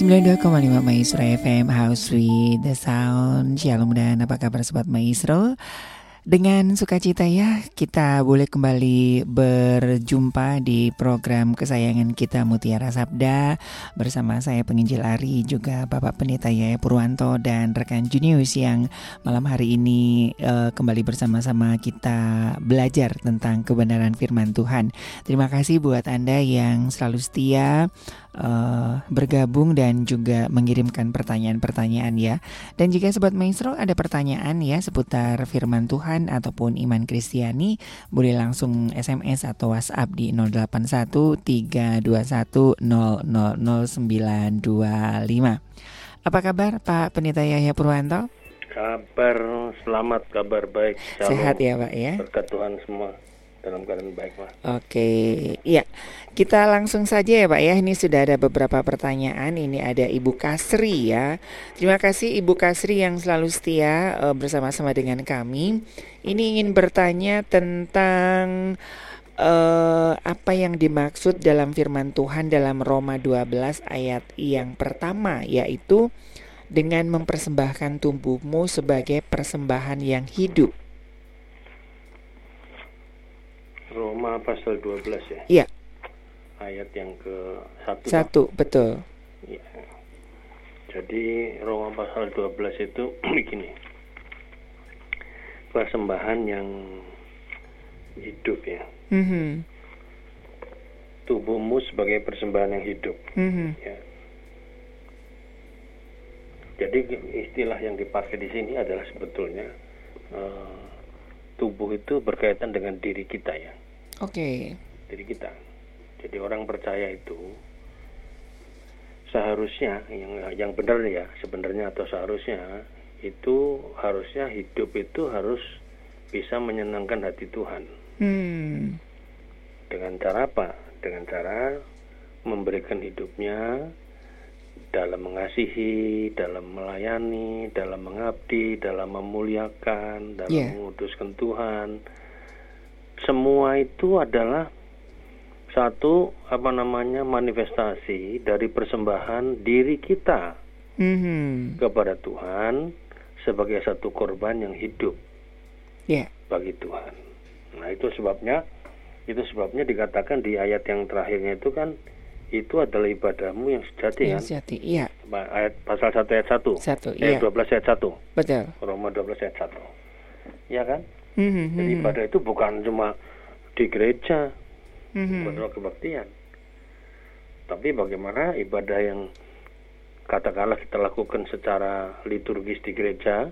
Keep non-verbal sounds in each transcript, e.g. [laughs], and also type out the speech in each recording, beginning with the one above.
92,5 Maestro FM House with the Sound. Shalom dan apa kabar Sobat Maestro dengan sukacita ya kita boleh kembali berjumpa di program kesayangan kita Mutiara Sabda. Bersama saya penginjil Ari juga Bapak Pendeta Yaya Purwanto dan rekan Junius yang malam hari ini uh, kembali bersama-sama kita belajar tentang kebenaran firman Tuhan. Terima kasih buat Anda yang selalu setia uh, bergabung dan juga mengirimkan pertanyaan-pertanyaan ya. Dan jika sobat maestro ada pertanyaan ya seputar firman Tuhan ataupun iman Kristiani, boleh langsung SMS atau WhatsApp di 081321000925. Apa kabar Pak Pendeta Yahya Purwanto? Kabar selamat, kabar baik. Shalom. Sehat ya Pak ya. Berkat Tuhan semua dalam keadaan baik. Oke, iya. Kita langsung saja ya Pak ya. Ini sudah ada beberapa pertanyaan. Ini ada Ibu Kasri ya. Terima kasih Ibu Kasri yang selalu setia uh, bersama-sama dengan kami. Ini ingin bertanya tentang uh, apa yang dimaksud dalam firman Tuhan dalam Roma 12 ayat yang pertama yaitu dengan mempersembahkan tubuhmu sebagai persembahan yang hidup. Roma pasal 12 ya? Iya. Ayat yang ke satu. Satu, betul. Ya. Jadi Roma pasal 12 itu [clears throat] begini. Persembahan yang hidup ya. Mm -hmm. Tubuhmu sebagai persembahan yang hidup. Mm -hmm. ya. Jadi istilah yang dipakai di sini adalah sebetulnya uh, tubuh itu berkaitan dengan diri kita ya. Oke. Okay. Diri kita. Jadi orang percaya itu seharusnya yang yang benar ya sebenarnya atau seharusnya itu harusnya hidup itu harus bisa menyenangkan hati Tuhan. Hmm. Dengan cara apa? Dengan cara memberikan hidupnya dalam mengasihi, dalam melayani, dalam mengabdi, dalam memuliakan, dalam yeah. menguduskan Tuhan. Semua itu adalah satu apa namanya manifestasi dari persembahan diri kita mm-hmm. kepada Tuhan sebagai satu korban yang hidup yeah. bagi Tuhan. Nah itu sebabnya itu sebabnya dikatakan di ayat yang terakhirnya itu kan itu adalah ibadahmu yang sejati yang kan? Sejati, iya. Ayat pasal 1 ayat 1. 1, iya. Ayat 12 ayat 1. Betul. Roma 12 ayat 1. Iya kan? Mm-hmm. Jadi ibadah itu bukan cuma di gereja, mm-hmm. bukan kebaktian. Tapi bagaimana ibadah yang katakanlah kita lakukan secara liturgis di gereja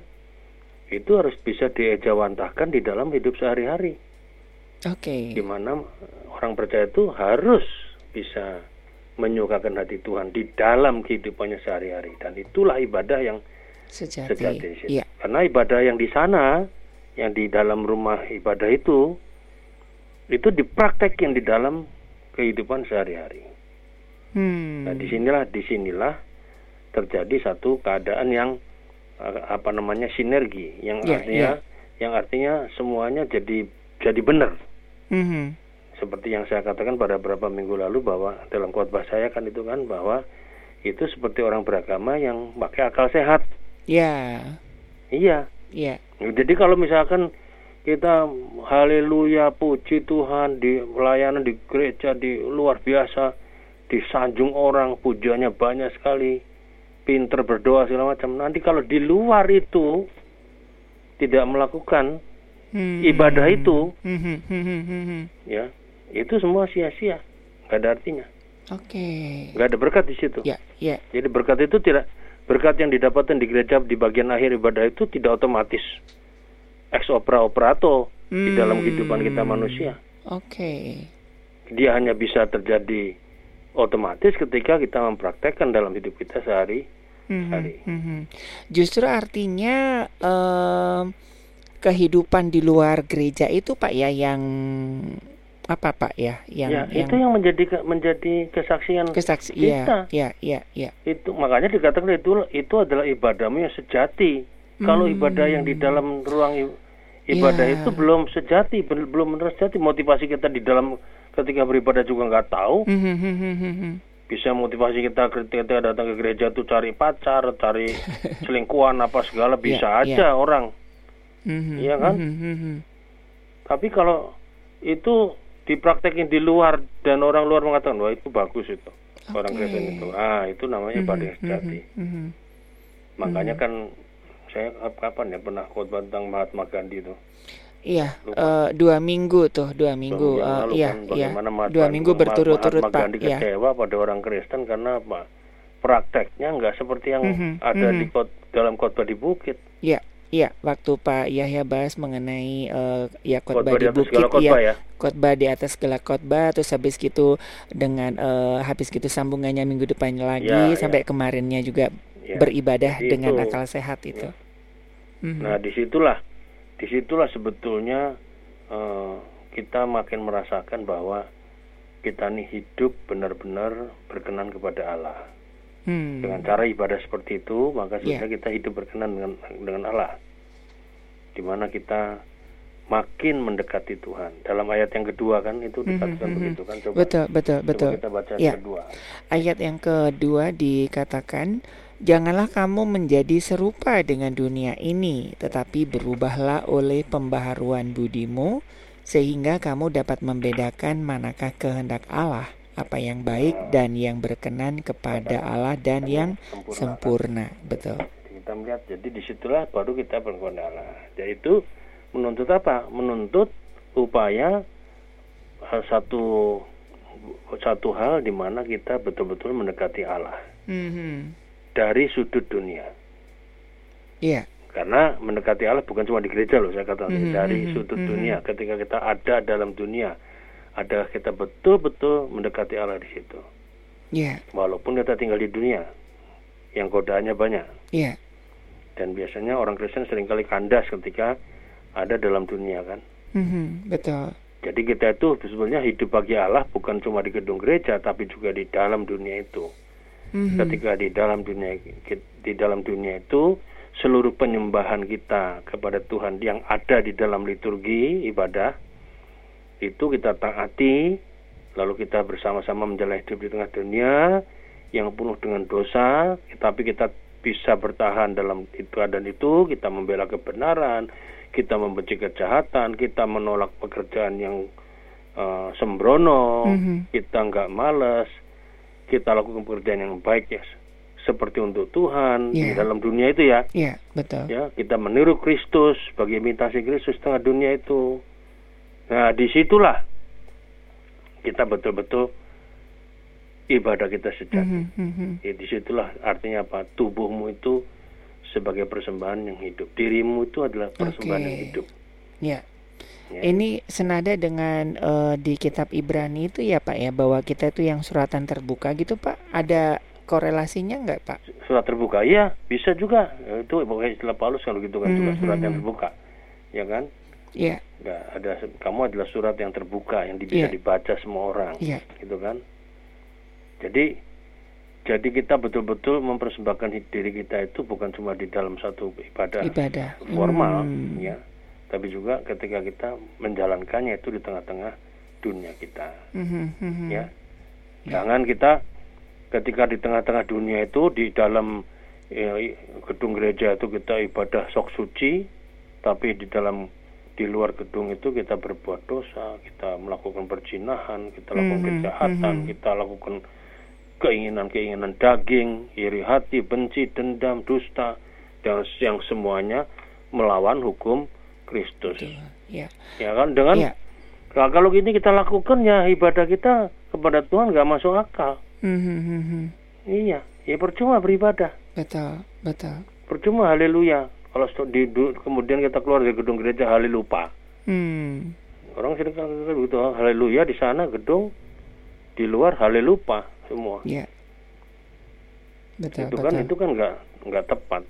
itu harus bisa diejawantahkan di dalam hidup sehari-hari. Oke. Okay. Di mana orang percaya itu harus bisa menyukakan hati Tuhan di dalam kehidupannya sehari-hari dan itulah ibadah yang sejati. sejati. Iya. Karena ibadah yang di sana, yang di dalam rumah ibadah itu, itu dipraktekin di dalam kehidupan sehari-hari. Hmm. Nah di sinilah di sinilah terjadi satu keadaan yang apa namanya sinergi, yang yeah, artinya yeah. yang artinya semuanya jadi jadi benar. Mm -hmm seperti yang saya katakan pada beberapa minggu lalu bahwa dalam khotbah saya kan itu kan bahwa itu seperti orang beragama yang pakai akal sehat. Ya. Iya. Iya. Jadi kalau misalkan kita haleluya puji Tuhan di pelayanan di gereja di luar biasa disanjung orang pujiannya banyak sekali pinter berdoa segala macam nanti kalau di luar itu tidak melakukan hmm. ibadah itu hmm. Hmm. ya itu semua sia-sia, nggak ada artinya. Oke. Okay. Nggak ada berkat di situ. Ya, ya. Jadi berkat itu tidak berkat yang didapatkan di gereja di bagian akhir ibadah itu tidak otomatis ex opera operato hmm. di dalam kehidupan kita manusia. Oke. Okay. Dia hanya bisa terjadi otomatis ketika kita mempraktekkan dalam hidup kita sehari mm-hmm. hari. Mm-hmm. Justru artinya uh, kehidupan di luar gereja itu pak ya yang apa pak ya yang, ya, yang itu yang menjadi menjadi kesaksian kesaksi kita ya ya ya itu makanya dikatakan itu itu adalah ibadahmu yang sejati hmm. kalau ibadah yang di dalam ruang ibadah ya. itu belum sejati belum benar sejati motivasi kita di dalam ketika beribadah juga nggak tahu hmm, hmm, hmm, bisa motivasi kita ketika datang ke gereja tuh cari pacar, cari [laughs] selingkuhan apa segala bisa Ya, aja orang. Mhm, Iya kan? Tapi kalau itu dipraktekin di luar dan orang luar mengatakan wah itu bagus itu orang Oke. Kristen itu, ah itu namanya yang Mhm, sejati. mhm, mhm. Makanya kan saya kap- kapan ya pernah khotbah tentang Mahatma Gandhi itu. Iya, Lupa. eh, dua minggu tuh, dua minggu. Yang eh, iya, kan iya. Mahatma- Dua minggu Ma- berturut-turut, Mahatma Pak. Gandhi Iya. kecewa pada orang Kristen karena apa? Prakteknya nggak seperti yang Mhm, ada mhm. di kot- dalam khotbah di bukit. Iya, iya. Waktu Pak Yahya bahas mengenai eh, ya khotbah di bukit, ya, khotbah ya. khotbah di atas segala khotbah, terus habis gitu dengan eh, habis gitu sambungannya minggu depan lagi Ya, sampai kemarinnya juga Ya. beribadah Jadi dengan itu- akal sehat itu. Mhm. Nah di situlah, di situlah sebetulnya eh, kita makin merasakan bahwa kita nih hidup benar-benar berkenan kepada Allah. Hmm. Dengan cara ibadah seperti itu, maka Iya. sebenarnya kita hidup berkenan dengan dengan Allah. Di mana kita makin mendekati Tuhan. Dalam ayat yang kedua kan itu dikatakan Mhm, mhm. begitu kan. Coba, Betul, betul, coba betul. kita baca yang kedua. Ayat yang kedua dikatakan, Janganlah kamu menjadi serupa dengan dunia ini, tetapi berubahlah oleh pembaharuan budimu, sehingga kamu dapat membedakan manakah kehendak Allah, apa yang baik dan yang berkenan kepada Allah dan yang sempurna. Betul. Kita melihat jadi di situlah baru kita berkenan Allah yaitu menuntut apa menuntut upaya hal satu satu hal di mana kita betul-betul mendekati Allah Mhm. dari sudut dunia Iya. karena mendekati Allah bukan cuma di gereja loh saya katakan Mhm, dari sudut mhm. dunia ketika kita ada dalam dunia ada kita betul-betul mendekati Allah di situ Iya. walaupun kita tinggal di dunia yang godaannya banyak Iya. dan biasanya orang Kristen sering kali kandas ketika ada dalam dunia kan. Mhm. Betul. Jadi kita itu sebenarnya hidup bagi Allah bukan cuma di gedung gereja tapi juga di dalam dunia itu. Mhm. Ketika di dalam dunia di dalam dunia itu seluruh penyembahan kita kepada Tuhan yang ada di dalam liturgi ibadah itu kita taati lalu kita bersama-sama menjalani hidup di tengah dunia yang penuh dengan dosa tapi kita bisa bertahan dalam itu dan itu kita membela kebenaran kita membenci kejahatan kita menolak pekerjaan yang eh, sembrono Mhm. kita nggak malas kita lakukan pekerjaan yang baik ya seperti untuk Tuhan di Iya. dalam dunia itu ya Iya, betul. ya kita meniru Kristus sebagai imitasi Kristus tengah dunia itu nah di situlah kita betul-betul ibadah kita sejati Mhm, mhm. ya, di situlah artinya apa tubuhmu itu sebagai persembahan yang hidup dirimu itu adalah persembahan Oke. yang hidup Ya. ya. Ini senada dengan eh, di kitab Ibrani itu ya Pak ya bahwa kita itu yang suratan terbuka gitu Pak. Ada korelasinya nggak Pak? surat terbuka iya bisa juga Ya, itu pokoknya istilah Paulus kalau gitu kan juga Mhm, surat yang mhm. terbuka ya kan Iya, Nggak ada kamu adalah surat yang terbuka yang bisa Iya. dibaca semua orang iya. gitu kan jadi jadi kita betul-betul mempersembahkan diri kita itu bukan cuma di dalam satu ibadah Ibadah. formal Hmm. ya tapi juga ketika kita menjalankannya itu di tengah-tengah dunia kita Mhm, mhm. ya jangan kita ketika di tengah-tengah dunia itu di dalam ya, gedung gereja itu kita ibadah sok suci tapi di dalam di luar gedung itu kita berbuat dosa kita melakukan perjinahan kita lakukan Mhm, kejahatan mhm. kita lakukan keinginan-keinginan daging iri hati benci dendam dusta dan yang semuanya melawan hukum Kristus Betul. Ya. ya kan dengan Iya. Nah, kalau gini kita lakukan ya ibadah kita kepada Tuhan nggak masuk akal. Mhm, mhm. Iya, ya percuma beribadah, Betul, betul. percuma haleluya. Kalau di, kemudian kita keluar dari gedung gereja halelupa. Hmm. Orang sering kan begitu haleluya di sana gedung, di luar halelupa semua. Ya. Betul, itu betul. kan itu kan nggak nggak tepat.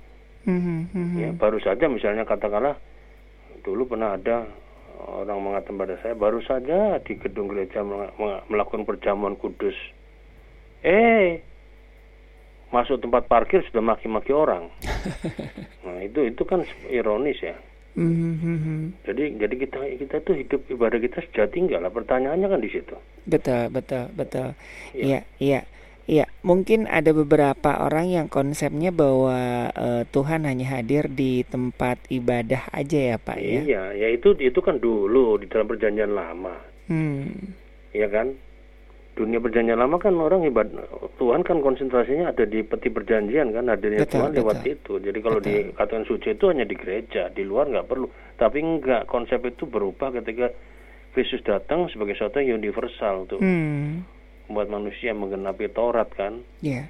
Mhm, mhm. Ya, baru saja misalnya katakanlah dulu pernah ada orang mengatakan pada saya baru saja di gedung gereja mel- mel- melakukan perjamuan kudus. Eh, masuk tempat parkir sudah maki-maki orang. [laughs] nah itu itu kan ironis ya. Mhm, mhm. Jadi jadi kita kita tuh hidup ibadah kita sejati enggak lah pertanyaannya kan di situ. Betul, betul, betul. Iya. Iya, iya. Iya, mungkin ada beberapa orang yang konsepnya bahwa uh, Tuhan hanya hadir di tempat ibadah aja ya, Pak ya. Iya, ya itu itu kan dulu di dalam perjanjian lama. Hmm. Iya kan? Dunia perjanjian lama kan orang ibadah Tuhan kan konsentrasinya ada di peti perjanjian kan hadirnya betul, Tuhan betul. lewat itu. Jadi kalau betul. dikatakan suci itu hanya di gereja, di luar nggak perlu. Tapi enggak, konsep itu berubah ketika Kristus datang sebagai sesuatu yang universal tuh. Hmm membuat manusia menggenapi Taurat kan. Yeah.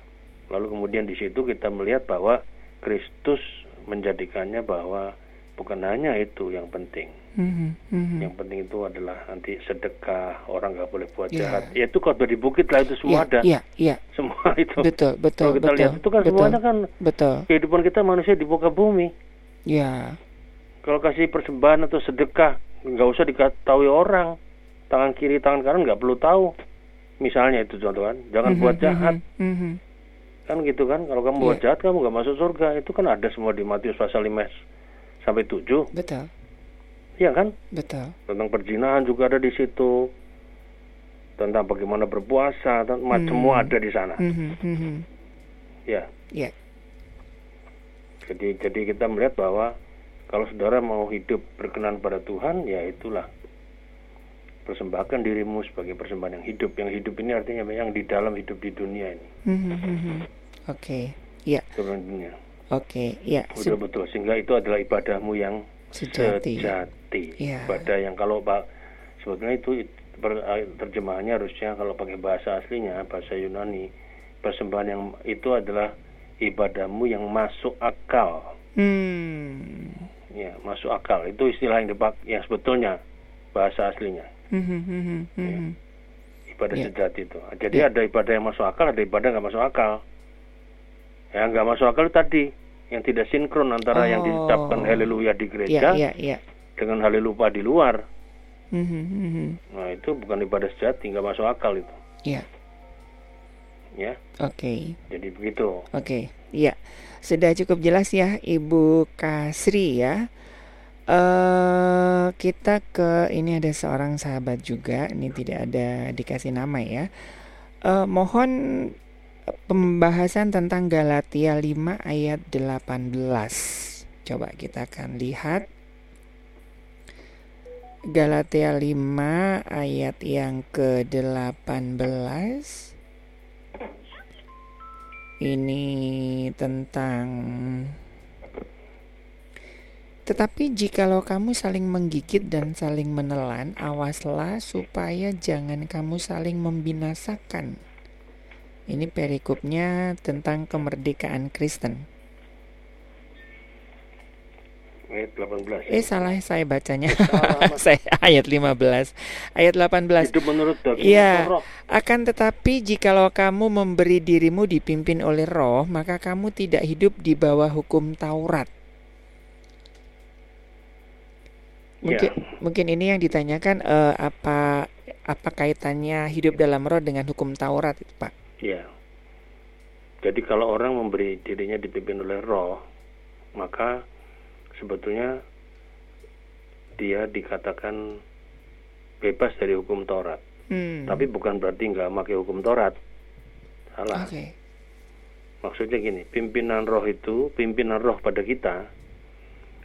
Lalu kemudian di situ kita melihat bahwa Kristus menjadikannya bahwa bukan hanya itu yang penting. Mm-hmm. Yang penting itu adalah nanti sedekah, orang nggak boleh buat yeah. jahat. Ya itu kalau di bukit lah itu semua yeah, ada. Yeah, yeah. Semua [laughs] itu. Betul, betul. Kalau kita betul, lihat itu kan betul, semuanya kan betul. kehidupan kita manusia di muka bumi. Ya. Yeah. Kalau kasih persembahan atau sedekah nggak usah diketahui orang. Tangan kiri, tangan kanan nggak perlu tahu misalnya itu contoh kan jangan mm-hmm, buat jahat mm-hmm. kan gitu kan kalau kamu yeah. buat iya. jahat kamu nggak masuk surga itu kan ada semua di Matius pasal 5 sampai 7 betul iya kan betul tentang perjinahan juga ada di situ tentang bagaimana berpuasa dan mm-hmm. semua ada di sana mm-hmm. ya yeah. jadi jadi kita melihat bahwa kalau saudara mau hidup berkenan pada Tuhan ya itulah persembahkan dirimu sebagai persembahan yang hidup. Yang hidup ini artinya yang di dalam hidup di dunia ini. Mm-hmm. Oke, okay. ya. Dunia. Oke, okay. ya. Betul betul. Sehingga itu adalah ibadahmu yang sejati. sejati. Yeah. Ibadah yang kalau pak sebetulnya itu terjemahannya harusnya kalau pakai bahasa aslinya bahasa Yunani persembahan yang itu adalah ibadahmu yang masuk akal. Hmm. Ya, masuk akal itu istilah yang dipak yang sebetulnya bahasa aslinya. Mm-hmm, ya. Ibadah yeah. sejati itu. Jadi yeah. ada ibadah yang masuk akal, ada ibadah nggak masuk akal. Yang nggak masuk akal tadi yang tidak sinkron antara oh. yang diucapkan haleluya di gereja yeah, yeah, yeah. Dengan haleluya di luar. Mm-hmm. Nah itu bukan ibadah sejati, nggak masuk akal itu. Iya. Ya. Oke. Okay. Jadi begitu. Oke. Okay. Iya. Sudah cukup jelas ya Ibu Kasri ya. Uh, kita ke ini ada seorang sahabat juga, ini tidak ada dikasih nama ya. Uh, mohon pembahasan tentang Galatia 5 ayat 18. Coba kita akan lihat Galatia 5 ayat yang ke-18 Ini tentang tetapi jikalau kamu saling menggigit dan saling menelan, awaslah supaya jangan kamu saling membinasakan. Ini perikopnya tentang kemerdekaan Kristen. Ayat 18. Eh salah saya bacanya. [laughs] saya ayat 15. Ayat 18. Itu menurut Iya. Akan tetapi jikalau kamu memberi dirimu dipimpin oleh roh, maka kamu tidak hidup di bawah hukum Taurat. Mungkin ya. mungkin ini yang ditanyakan uh, apa apa kaitannya hidup dalam roh dengan hukum Taurat, Pak? Ya. Jadi kalau orang memberi dirinya dipimpin oleh roh, maka sebetulnya dia dikatakan bebas dari hukum Taurat. Hmm. Tapi bukan berarti nggak pakai hukum Taurat. Salah. Okay. Maksudnya gini, pimpinan roh itu, pimpinan roh pada kita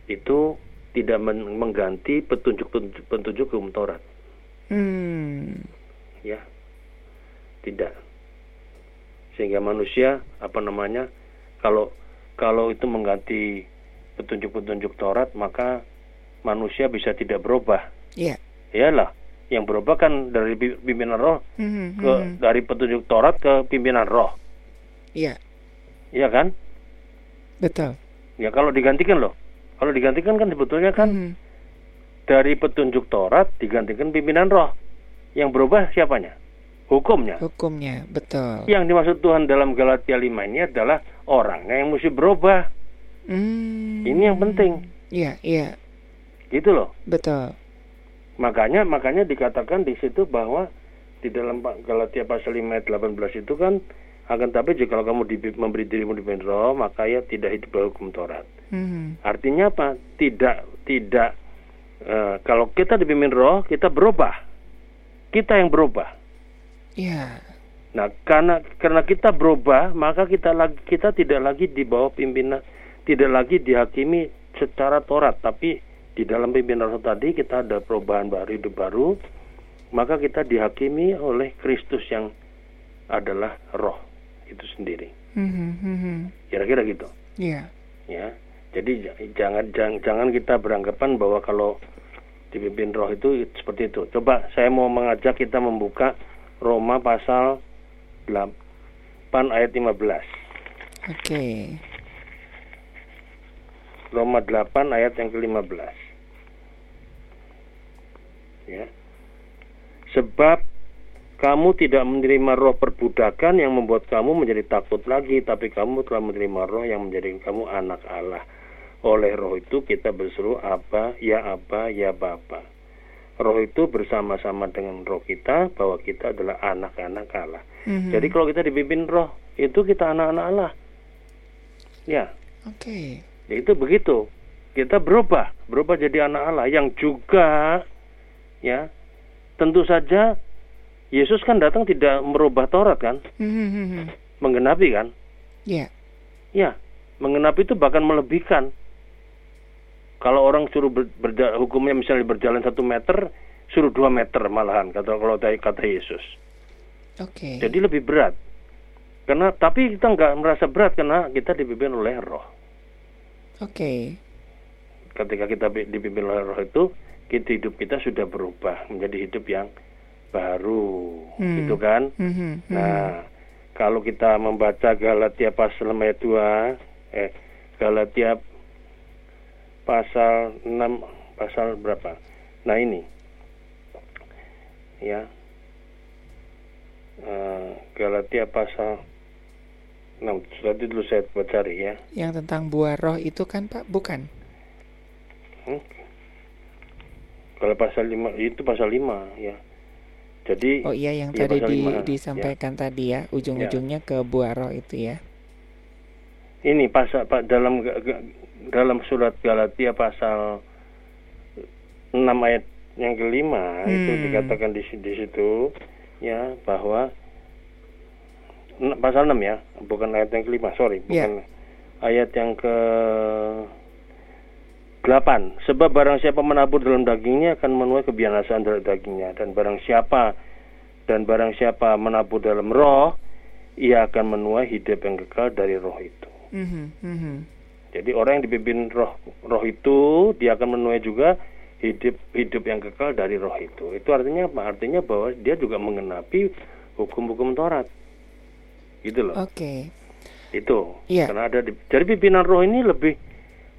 itu tidak men mengganti petunjuk-petunjuk petunjuk hukum Taurat. Hmm. Ya, tidak. Sehingga manusia apa namanya kalau kalau itu mengganti petunjuk-petunjuk Taurat maka manusia bisa tidak berubah. Iya. Yeah. Iyalah, yang berubah kan dari pimpinan roh mm-hmm. ke hmm. dari petunjuk Taurat ke pimpinan roh. Iya. Iya kan? Betul. Ya kalau digantikan loh. Kalau digantikan kan sebetulnya kan hmm. dari petunjuk Taurat digantikan pimpinan roh. Yang berubah siapanya? Hukumnya. Hukumnya, betul. Yang dimaksud Tuhan dalam Galatia 5 ini adalah orangnya yang mesti berubah. Hmm. Ini yang penting. Iya, iya. Gitu loh. Betul. Makanya makanya dikatakan di situ bahwa di dalam Galatia pasal 5 ayat 18 itu kan akan tapi jika kamu di, memberi dirimu di roh maka ya tidak hidup hukum Taurat. Hmm. Artinya apa? Tidak tidak uh, kalau kita dipimpin roh kita berubah. Kita yang berubah. Iya. Nah, karena karena kita berubah, maka kita lagi kita tidak lagi di bawah pimpinan, tidak lagi dihakimi secara Taurat, tapi di dalam pimpinan roh tadi kita ada perubahan baru hidup baru, maka kita dihakimi oleh Kristus yang adalah roh itu sendiri. Mhm, Kira-kira gitu. Iya. Ya. Jadi jangan jangan jangan kita beranggapan bahwa kalau dipimpin roh itu seperti itu. Coba saya mau mengajak kita membuka Roma pasal 8 ayat 15. Oke. Roma 8 ayat yang ke-15. Ya. Sebab kamu tidak menerima roh perbudakan yang membuat kamu menjadi takut lagi, tapi kamu telah menerima roh yang menjadikan kamu anak Allah. Oleh roh itu kita berseru Abba, ya Abba, ya Bapa. Roh itu bersama-sama dengan roh kita bahwa kita adalah anak-anak Allah. Mhm. Jadi kalau kita dipimpin roh, itu kita anak-anak Allah. Ya, Oke. Itu begitu. Kita berubah, berubah jadi anak Allah yang juga ya tentu saja Yesus kan datang tidak merubah Taurat kan, Mhm, menggenapi kan? Iya. Ya, menggenapi itu bahkan melebihkan. Kalau orang suruh ber, berja- hukumnya misalnya berjalan satu meter, suruh dua meter malahan kata kalau kata Yesus. Oke. Jadi lebih berat. Karena tapi kita nggak merasa berat karena kita dipimpin oleh Roh. Oke. ketika kita dipimpin oleh roh itu kita hidup kita sudah berubah menjadi hidup yang baru Hmm. gitu kan Mhm, mhm. nah kalau kita membaca Galatia pasal ayat 2 eh Galatia pasal 6 pasal berapa nah ini ya Eh, Galatia pasal 6 tadi dulu saya buat cari ya Yang tentang buah roh itu kan Pak, bukan? Hmm. Kalau pasal 5 itu pasal 5 ya. Jadi Oh iya yang Iya, tadi pasal di- lima, ya. disampaikan tadi ya, ujung-ujungnya ke buah roh itu ya. ini pasal Pak dalam dalam surat Galatia pasal 6 ayat yang kelima itu Hmm. dikatakan di, di situ ya bahwa pasal 6 ya, bukan ayat yang kelima, sorry, Ya. bukan ayat yang ke 8. Sebab barang siapa menabur dalam dagingnya akan menuai kebinasaan dalam dagingnya dan barang siapa dan barang siapa menabur dalam roh ia akan menuai hidup yang kekal dari roh itu. Mhm, mhm. Jadi orang yang dipimpin roh roh itu dia akan menuai juga hidup hidup yang kekal dari roh itu. Itu artinya apa? Artinya bahwa dia juga mengenapi hukum-hukum Taurat. Gitu loh. Oke. Itu. Iya. Karena ada di, jadi pimpinan roh ini lebih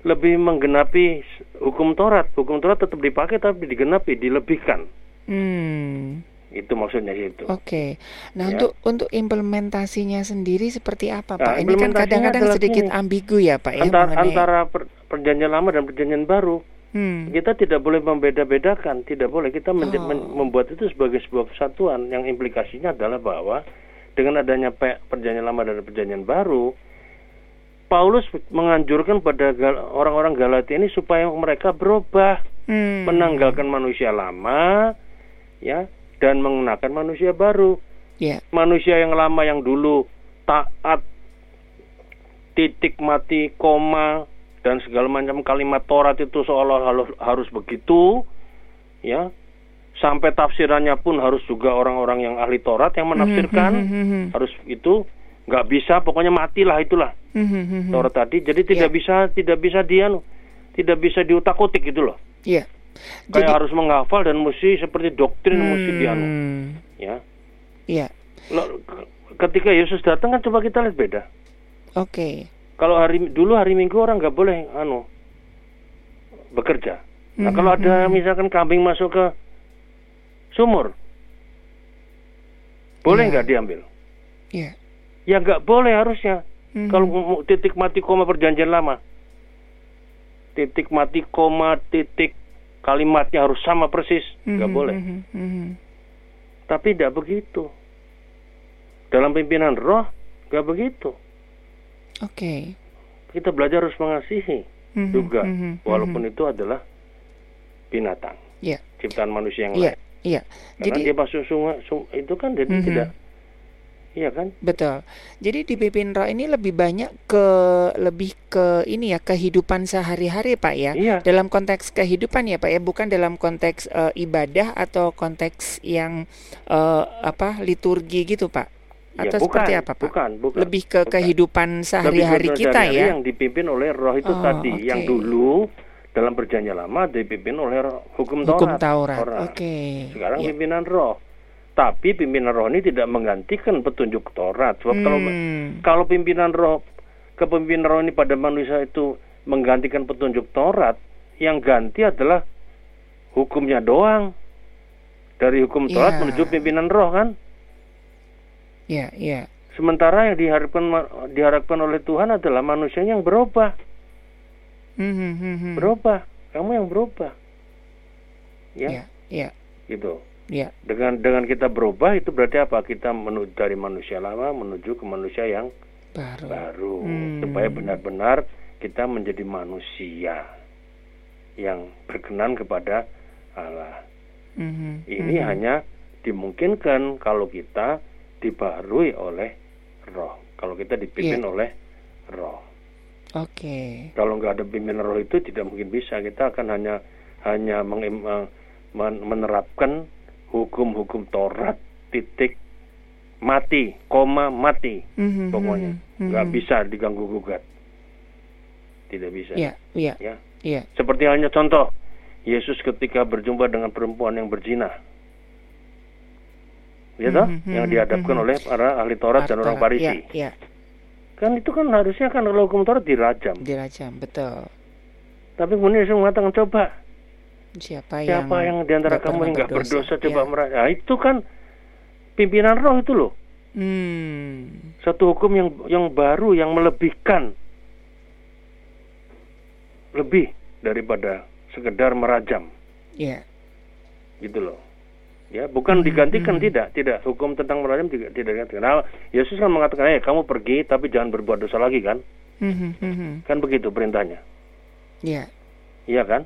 lebih menggenapi hukum Taurat. Hukum Taurat tetap dipakai tapi digenapi, dilebihkan. Hmm. Itu maksudnya itu. Oke. Nah, Ya. untuk untuk implementasinya sendiri seperti apa, Nah, Pak? Ini kan kadang-kadang sedikit gini. ambigu ya, Pak ya, Antar- mengenai- antara per- perjanjian lama dan perjanjian baru. Hmm. Kita tidak boleh membeda-bedakan, tidak boleh kita men- Oh. men- membuat itu sebagai sebuah kesatuan yang implikasinya adalah bahwa dengan adanya pe- perjanjian lama dan perjanjian baru, Paulus menganjurkan pada orang-orang Galatia ini supaya mereka berubah, Hmm. menanggalkan manusia lama, ya, dan mengenakan manusia baru. Ya. Manusia yang lama yang dulu taat, titik mati, koma, dan segala macam kalimat Taurat itu seolah harus, harus begitu, ya. Sampai tafsirannya pun harus juga orang-orang yang ahli Taurat yang menafsirkan, Mhm, mhm, mhm. harus itu nggak bisa, pokoknya matilah itulah mhm, mhm. Taurat tadi. Jadi tidak Ya. bisa, tidak bisa dia, tidak bisa diutak-utik gitu loh. Iya. Kayak harus menghafal dan mesti seperti doktrin mesti dianu, Hmm. ya. Iya. Loh, k- ketika Yesus datang kan coba kita lihat beda. Oke. Kalau hari dulu hari Minggu orang nggak boleh anu bekerja. Nah Mhm, kalau ada mhm. misalkan kambing masuk ke sumur, boleh Iya. nggak diambil? Iya. Ya nggak boleh harusnya. Mhm. Kalau titik mati koma perjanjian lama, titik mati koma titik kalimatnya harus sama persis, nggak Mhm, boleh. mhm, mhm. Tapi tidak begitu. Dalam pimpinan roh nggak begitu. Oke. Kita belajar harus mengasihi Mhm, juga, mhm, walaupun mhm. itu adalah binatang, Iya. ciptaan manusia yang Iya. lain. Iya. Karena Jadi dia masuk sungai, sung- itu kan jadi Mhm. tidak Iya kan? Betul. Jadi dipimpin roh ini lebih banyak ke lebih ke ini ya kehidupan sehari-hari Pak ya. Iya. Dalam konteks kehidupan ya Pak ya, bukan dalam konteks eh, ibadah atau konteks yang eh, apa liturgi gitu Pak. Ya, Atau bukan, seperti apa Pak? Bukan, bukan. Lebih ke bukan. kehidupan sehari-hari kita ya. Yang dipimpin oleh roh itu Oh, tadi, oke. yang dulu dalam perjanjian lama dipimpin oleh hukum Taurat. Hukum Taurat. Taurat. Oke. Sekarang Ya. pimpinan roh. Tapi pimpinan roh ini tidak menggantikan petunjuk Taurat. Sebab kalau Hmm. kalau pimpinan roh kepemimpinan roh ini pada manusia itu menggantikan petunjuk Taurat, yang ganti adalah hukumnya doang. Dari hukum Taurat Ya. menuju pimpinan roh kan? Ya, ya. Sementara yang diharapkan diharapkan oleh Tuhan adalah manusia yang berubah, Hmm, hmm, hmm, hmm. berubah. Kamu yang berubah. Ya, Ya, ya, gitu. ya. Dengan dengan kita berubah itu berarti apa? Kita menuju dari manusia lama menuju ke manusia yang Baru. baru Hmm. supaya benar-benar kita menjadi manusia yang berkenan kepada Allah. Mhm, Ini mhm. hanya dimungkinkan kalau kita dibaharui oleh roh. Kalau kita dipimpin Iya. oleh roh. Oke. Kalau nggak ada pimpinan roh itu tidak mungkin bisa. Kita akan hanya hanya eh, men- menerapkan hukum-hukum Taurat titik mati, koma mati. Mhm, Pokoknya mhm, nggak bisa diganggu gugat. Tidak bisa. Ya, ya, Ya. ya. Seperti halnya contoh Yesus ketika berjumpa dengan perempuan yang berzina. Ya toh? Mhm, yang mhm, dihadapkan mhm. oleh para ahli Taurat dan orang Farisi. Ya, ya. Kan itu kan harusnya kan kalau hukum Taurat dirajam. Dirajam, betul. Tapi kemudian Yesus mengatakan coba Siapa, yang siapa yang, di antara nggak kamu yang nggak berdosa coba Ya. merasa. Nah, itu kan pimpinan roh itu loh. Hmm. Satu hukum yang yang baru yang melebihkan lebih daripada sekedar merajam Ya. gitu loh. Ya, bukan Hmm, digantikan hmm. tidak, tidak. Hukum tentang merajam tidak tidak digantikan. Nah, Yesus kan mengatakan, "Eh, kamu pergi tapi jangan berbuat dosa lagi," kan? Mhm, mhm. Kan begitu perintahnya. Ya, Iya kan?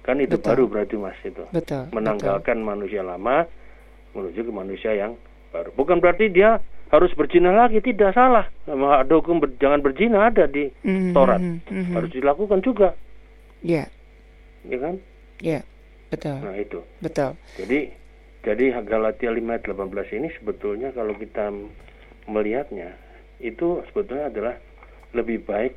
Kan itu Betul. baru berarti Mas itu. betul. Menanggalkan manusia lama menuju ke manusia yang baru. Bukan berarti dia harus berzina lagi, tidak salah. Ada hukum ber- jangan berzina ada di betul. Mhm, Taurat. mhm, mhm. Harus dilakukan juga, Ya, ya kan? ya. Betul, Nah, itu. betul. Jadi jadi Galatia 5 ayat 18 ini sebetulnya kalau kita melihatnya itu sebetulnya adalah lebih baik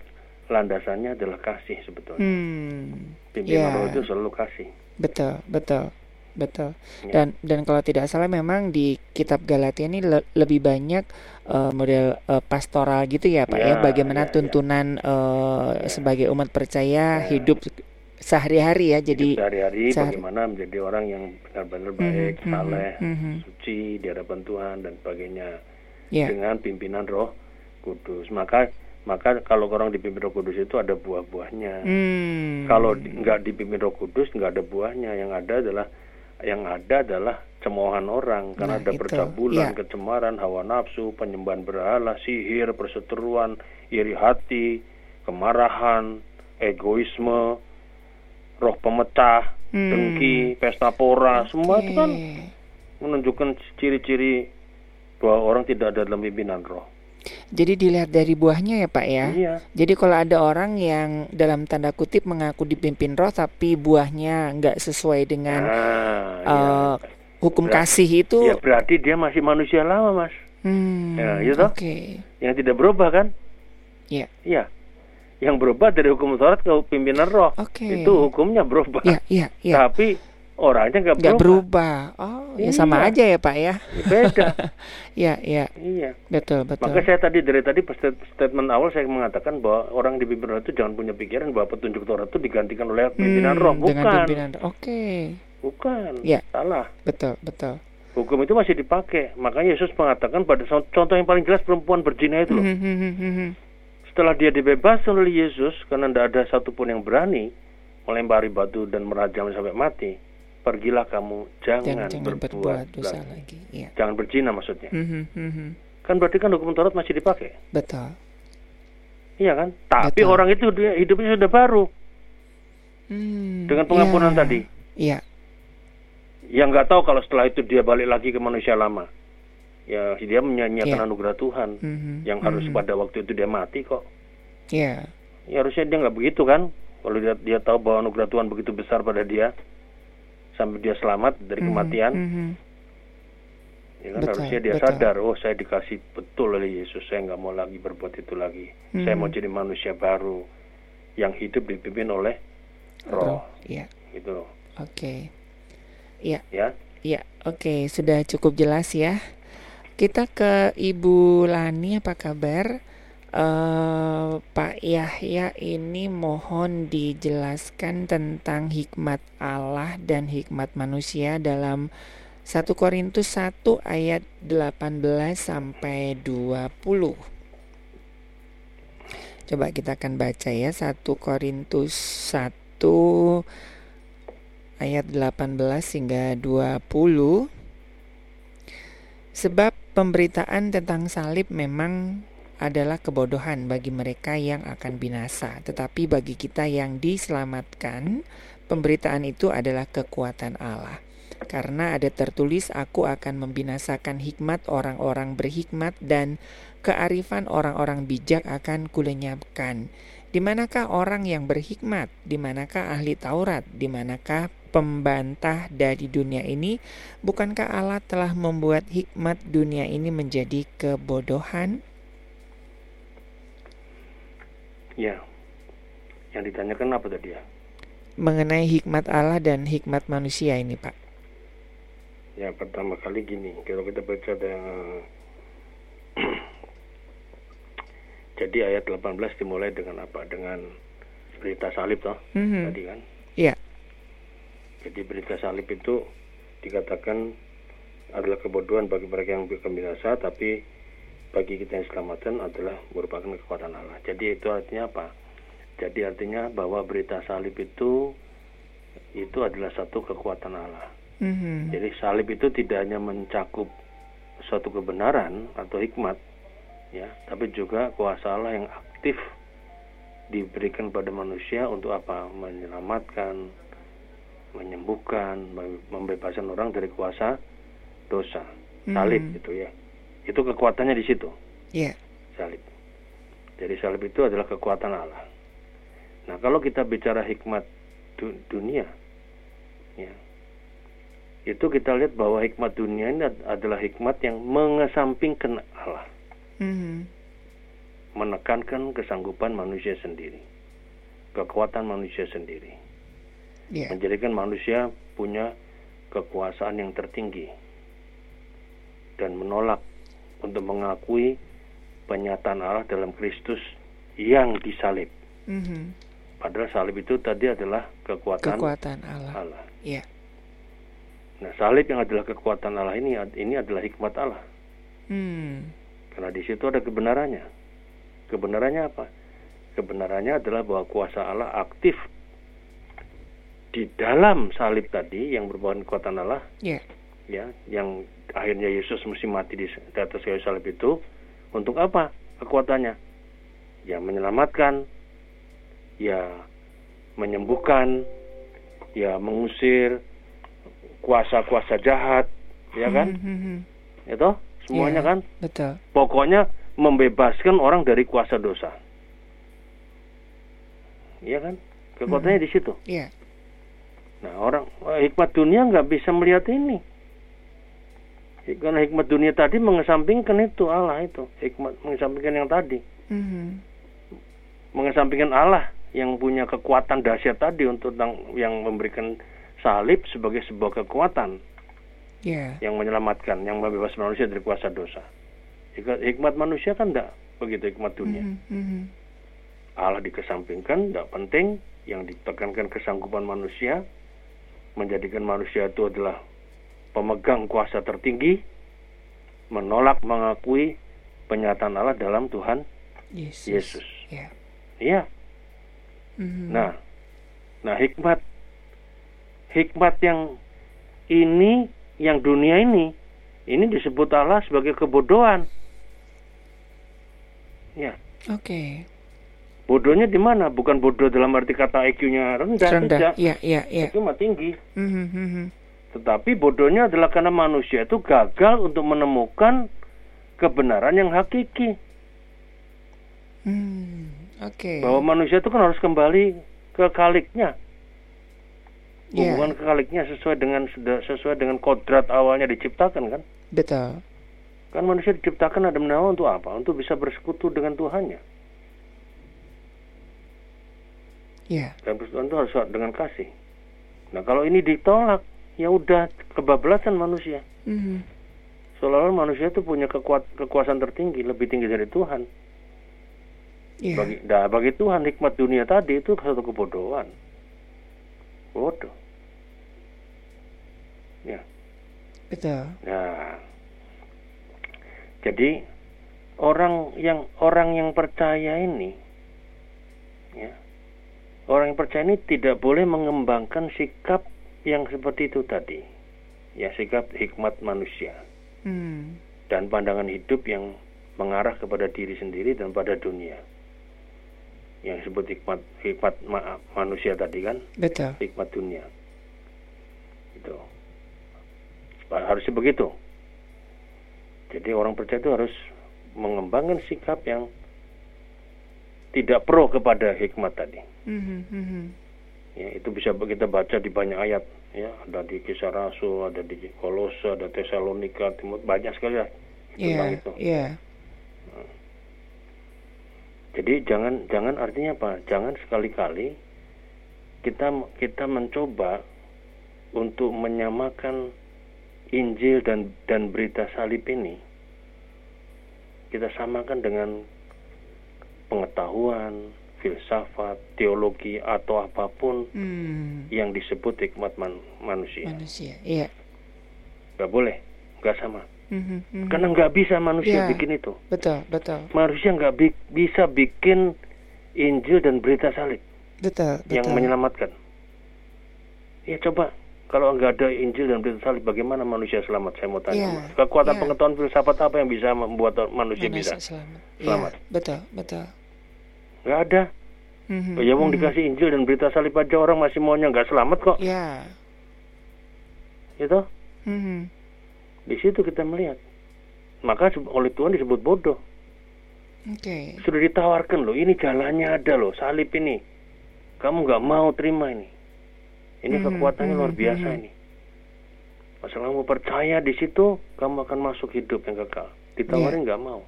landasannya adalah kasih sebetulnya. Hmm. Pimpinan ya. roh itu selalu kasih. Betul, betul, betul. Ya. Dan dan kalau tidak salah memang di kitab Galatia ini le- lebih banyak eh, model eh, pastoral gitu ya Pak ya, Ya, bagaimana ya, ya. tuntunan eh, Ya. sebagai umat percaya Ya. hidup sehari-hari ya. Jadi sehari-hari sehari- bagaimana menjadi orang yang benar-benar baik, mhm, saleh, mhm. suci di hadapan Tuhan dan sebagainya ya, dengan pimpinan Roh Kudus. Maka maka kalau orang dipimpin Roh Kudus itu ada buah-buahnya. Hmm. Kalau di- nggak dipimpin Roh Kudus nggak ada buahnya. Yang ada adalah yang ada adalah cemoohan orang karena Nah, ada percabulan, Ya. kecemaran, hawa nafsu, penyembahan berhala, sihir, perseteruan, iri hati, kemarahan, egoisme, roh pemecah, Hmm. dengki, pesta pora, semua itu kan menunjukkan ciri-ciri bahwa orang tidak ada dalam pimpinan roh. Jadi dilihat dari buahnya ya Pak ya. Iya. Jadi kalau ada orang yang dalam tanda kutip mengaku dipimpin roh tapi buahnya nggak sesuai dengan Nah, eh, iya. hukum Berat- kasih itu, Ya berarti dia masih manusia lama, Mas. hmm, Ya, toh? oke, Yang tidak berubah kan? Iya. Iya. Yang berubah dari hukum Taurat ke pimpinan roh. Oke. Itu hukumnya berubah. ya, iya, iya, Tapi orangnya nggak berubah. berubah. Oh, ya sama Iya. aja ya Pak ya. Beda. [laughs] Ya, ya, iya. betul, betul. Maka saya tadi dari tadi statement awal saya mengatakan bahwa orang di pimpinan roh itu jangan punya pikiran bahwa petunjuk Taurat itu digantikan oleh pimpinan Hmm, roh. Dengan Bukan. pimpinan. Oke, Bukan. Ya. Salah. betul, betul. Hukum itu masih dipakai. Makanya Yesus mengatakan pada contoh yang paling jelas perempuan berzina itu loh. Hmm, hmm, hmm, hmm, hmm. Setelah dia dibebaskan oleh Yesus karena tidak ada satupun yang berani melempari batu dan merajam sampai mati, pergilah kamu jangan, Jangan, jangan berbuat, berbuat dosa lagi. lagi. Iya. Jangan berzina maksudnya. Hmm, hmm, hmm, hmm. Kan berarti kan hukum Taurat masih dipakai. Betul. Iya kan? Tapi Betul. orang itu dia hidupnya sudah baru Hmm, dengan pengampunan iya. tadi. Iya. Yang nggak tahu kalau setelah itu dia balik lagi ke manusia lama. Ya dia menyanyiakan Iya. anugerah Tuhan Mhm, yang harus mhm. pada waktu itu dia mati kok. Ya. Ya harusnya dia nggak begitu kan? Kalau dia dia tahu bahwa anugerah Tuhan begitu besar pada dia sampai dia selamat dari Mhm, kematian, mhm. ya kan Betul, harusnya dia betul. sadar, oh saya dikasih betul oleh Yesus, saya nggak mau lagi berbuat itu lagi. Saya Mhm. mau jadi manusia baru yang hidup dipimpin oleh Roh, Ya. gitu loh. Oke. Ya. Ya, Ya, oke, sudah cukup jelas ya. Kita ke Ibu Lani, apa kabar? Eh, Pak Yahya ini mohon dijelaskan tentang hikmat Allah dan hikmat manusia dalam 1 Korintus 1 ayat 18 sampai 20. Coba kita akan baca ya 1 Korintus 1 ayat 18 hingga 20 Sebab pemberitaan tentang salib memang adalah kebodohan bagi mereka yang akan binasa, tetapi bagi kita yang diselamatkan, pemberitaan itu adalah kekuatan Allah. Karena ada tertulis, "Aku akan membinasakan hikmat orang-orang berhikmat dan kearifan orang-orang bijak akan kulenyapkan." Di manakah orang yang berhikmat? Di manakah ahli Taurat? Di manakah pembantah dari dunia ini? Bukankah Allah telah membuat hikmat dunia ini menjadi kebodohan? ya. Yang ditanyakan apa tadi ya? Mengenai hikmat Allah dan hikmat manusia ini, Pak. Ya pertama kali gini, kalau kita baca dan [clears throat] jadi ayat 18 dimulai dengan apa? Dengan berita salib toh Mhm. tadi kan? Jadi berita salib itu dikatakan adalah kebodohan bagi mereka yang binasa, tapi bagi kita yang selamatan adalah merupakan kekuatan Allah. Jadi itu artinya apa? Jadi artinya bahwa berita salib itu itu adalah satu kekuatan Allah. Mhm. Jadi salib itu tidak hanya mencakup suatu kebenaran atau hikmat, ya, tapi juga kuasa Allah yang aktif diberikan pada manusia untuk apa? Menyelamatkan, menyembuhkan, mem- membebaskan orang dari kuasa dosa. Salib Mhm. itu ya. Itu kekuatannya di situ, Iya. salib. Jadi salib itu adalah kekuatan Allah. Nah, kalau kita bicara hikmat du- dunia, ya, itu kita lihat bahwa hikmat dunia ini ad- adalah hikmat yang mengesampingkan Allah, Mhm. menekankan kesanggupan manusia sendiri, kekuatan manusia sendiri, Iya. menjadikan manusia punya kekuasaan yang tertinggi dan menolak untuk mengakui penyataan Allah dalam Kristus yang disalib. Mhm. Padahal salib itu tadi adalah kekuatan Kekuatan Allah. Allah. Iya. Nah, salib yang adalah kekuatan Allah ini ini adalah hikmat Allah. Hmm. Karena di situ ada kebenarannya. Kebenarannya apa? Kebenarannya adalah bahwa kuasa Allah aktif di dalam salib tadi yang merupakan kekuatan Allah, Iya. ya, yang akhirnya Yesus mesti mati di, di atas kayu salib itu untuk apa? Kekuatannya, ya menyelamatkan, ya menyembuhkan, ya mengusir kuasa-kuasa jahat, ya kan? Mhm. Itu semuanya Iya. kan? Betul. Pokoknya membebaskan orang dari kuasa dosa. Iya kan? Kekuatannya di situ. Iya. Nah, orang eh, hikmat dunia nggak bisa melihat ini. Karena hikmat dunia tadi mengesampingkan itu Allah itu, hikmat mengesampingkan yang tadi, Mhm. mengesampingkan Allah yang punya kekuatan dahsyat tadi untuk yang memberikan salib sebagai sebuah kekuatan Iya. yang menyelamatkan, yang membebaskan manusia dari kuasa dosa. Hik- Hikmat manusia kan enggak begitu hikmat dunia. Mhm. Mhm. Allah dikesampingkan, tidak penting. Yang ditekankan kesanggupan manusia, menjadikan manusia itu adalah pemegang kuasa tertinggi, menolak mengakui penyataan Allah dalam Tuhan Yesus. Yesus. Iya. Iya. Mhm. Nah, nah hikmat, hikmat yang ini, yang dunia ini, ini disebut Allah sebagai kebodohan. Ya, Oke. Bodohnya di mana? Bukan bodoh dalam arti kata IQ-nya rendah, Rendah. tidak. Iya, iya. Itu mah tinggi. Mhm. Mhm. Tetapi bodohnya adalah karena manusia itu gagal untuk menemukan kebenaran yang hakiki. Hmm, Oke. Bahwa manusia itu kan harus kembali ke kaliknya. Iya. Hubungan ke kaliknya sesuai dengan sesuai dengan kodrat awalnya diciptakan kan? Betul. Kan manusia diciptakan Adam dan Hawa untuk apa? Untuk bisa bersekutu dengan Tuhannya. Iya. Dan persekutuan itu harus dengan kasih. Nah kalau ini ditolak, ya udah kebablasan manusia. Mhm. Seolah-olah manusia itu punya kekuat, kekuasaan tertinggi, lebih tinggi dari Tuhan. Iya. Bagi, nah, bagi Tuhan hikmat dunia tadi itu satu kebodohan. Bodoh. Ya. Betul. Nah, jadi orang yang orang yang percaya ini, ya, orang yang percaya ini tidak boleh mengembangkan sikap yang seperti itu tadi, ya sikap hikmat manusia Hmm. dan pandangan hidup yang mengarah kepada diri sendiri dan pada dunia. Yang disebut hikmat hikmat ma- manusia tadi kan, Betul. hikmat dunia. Itu. Harusnya begitu. Jadi orang percaya itu harus mengembangkan sikap yang tidak pro kepada hikmat tadi. Mhm, mhm. Ya, itu bisa kita baca di banyak ayat. Ya, ada di Kisah Rasul, ada di Kolose, ada Tesalonika, Timot, banyak sekali lah tentang Iya. itu. Iya. Jadi jangan jangan artinya apa? Jangan sekali-kali kita kita mencoba untuk menyamakan Injil dan dan berita salib ini kita samakan dengan pengetahuan, filsafat, teologi atau apa pun Hmm. yang disebut hikmat man- manusia. Manusia. Iya. Gak boleh, gak sama. Mhm, mhm. Karena nggak bisa manusia Ya. bikin itu. Betul, betul. Manusia nggak bi- bisa bikin Injil dan berita salib. Betul, betul. yang menyelamatkan. Ya coba kalau nggak ada Injil dan berita salib, bagaimana manusia selamat? Saya mau tanya. Iya, Mas. Kekuatan iya. pengetahuan filsafat apa yang bisa membuat manusia, bisa? selamat. Selamat. Iya, betul, betul. Nggak ada. Mhm, Ya wong dikasih Injil dan berita salib aja orang masih maunya nggak selamat kok. Ya. Itu Mhm. di situ kita melihat. Maka oleh Tuhan disebut bodoh. Oke. Sudah ditawarkan loh, ini jalannya ada loh, salib ini. Kamu nggak mau terima ini. Ini Mhm, kekuatannya luar mhm, biasa mhm. ini. Masalah kamu percaya di situ, kamu akan masuk hidup yang kekal. Ditawarin nggak mau.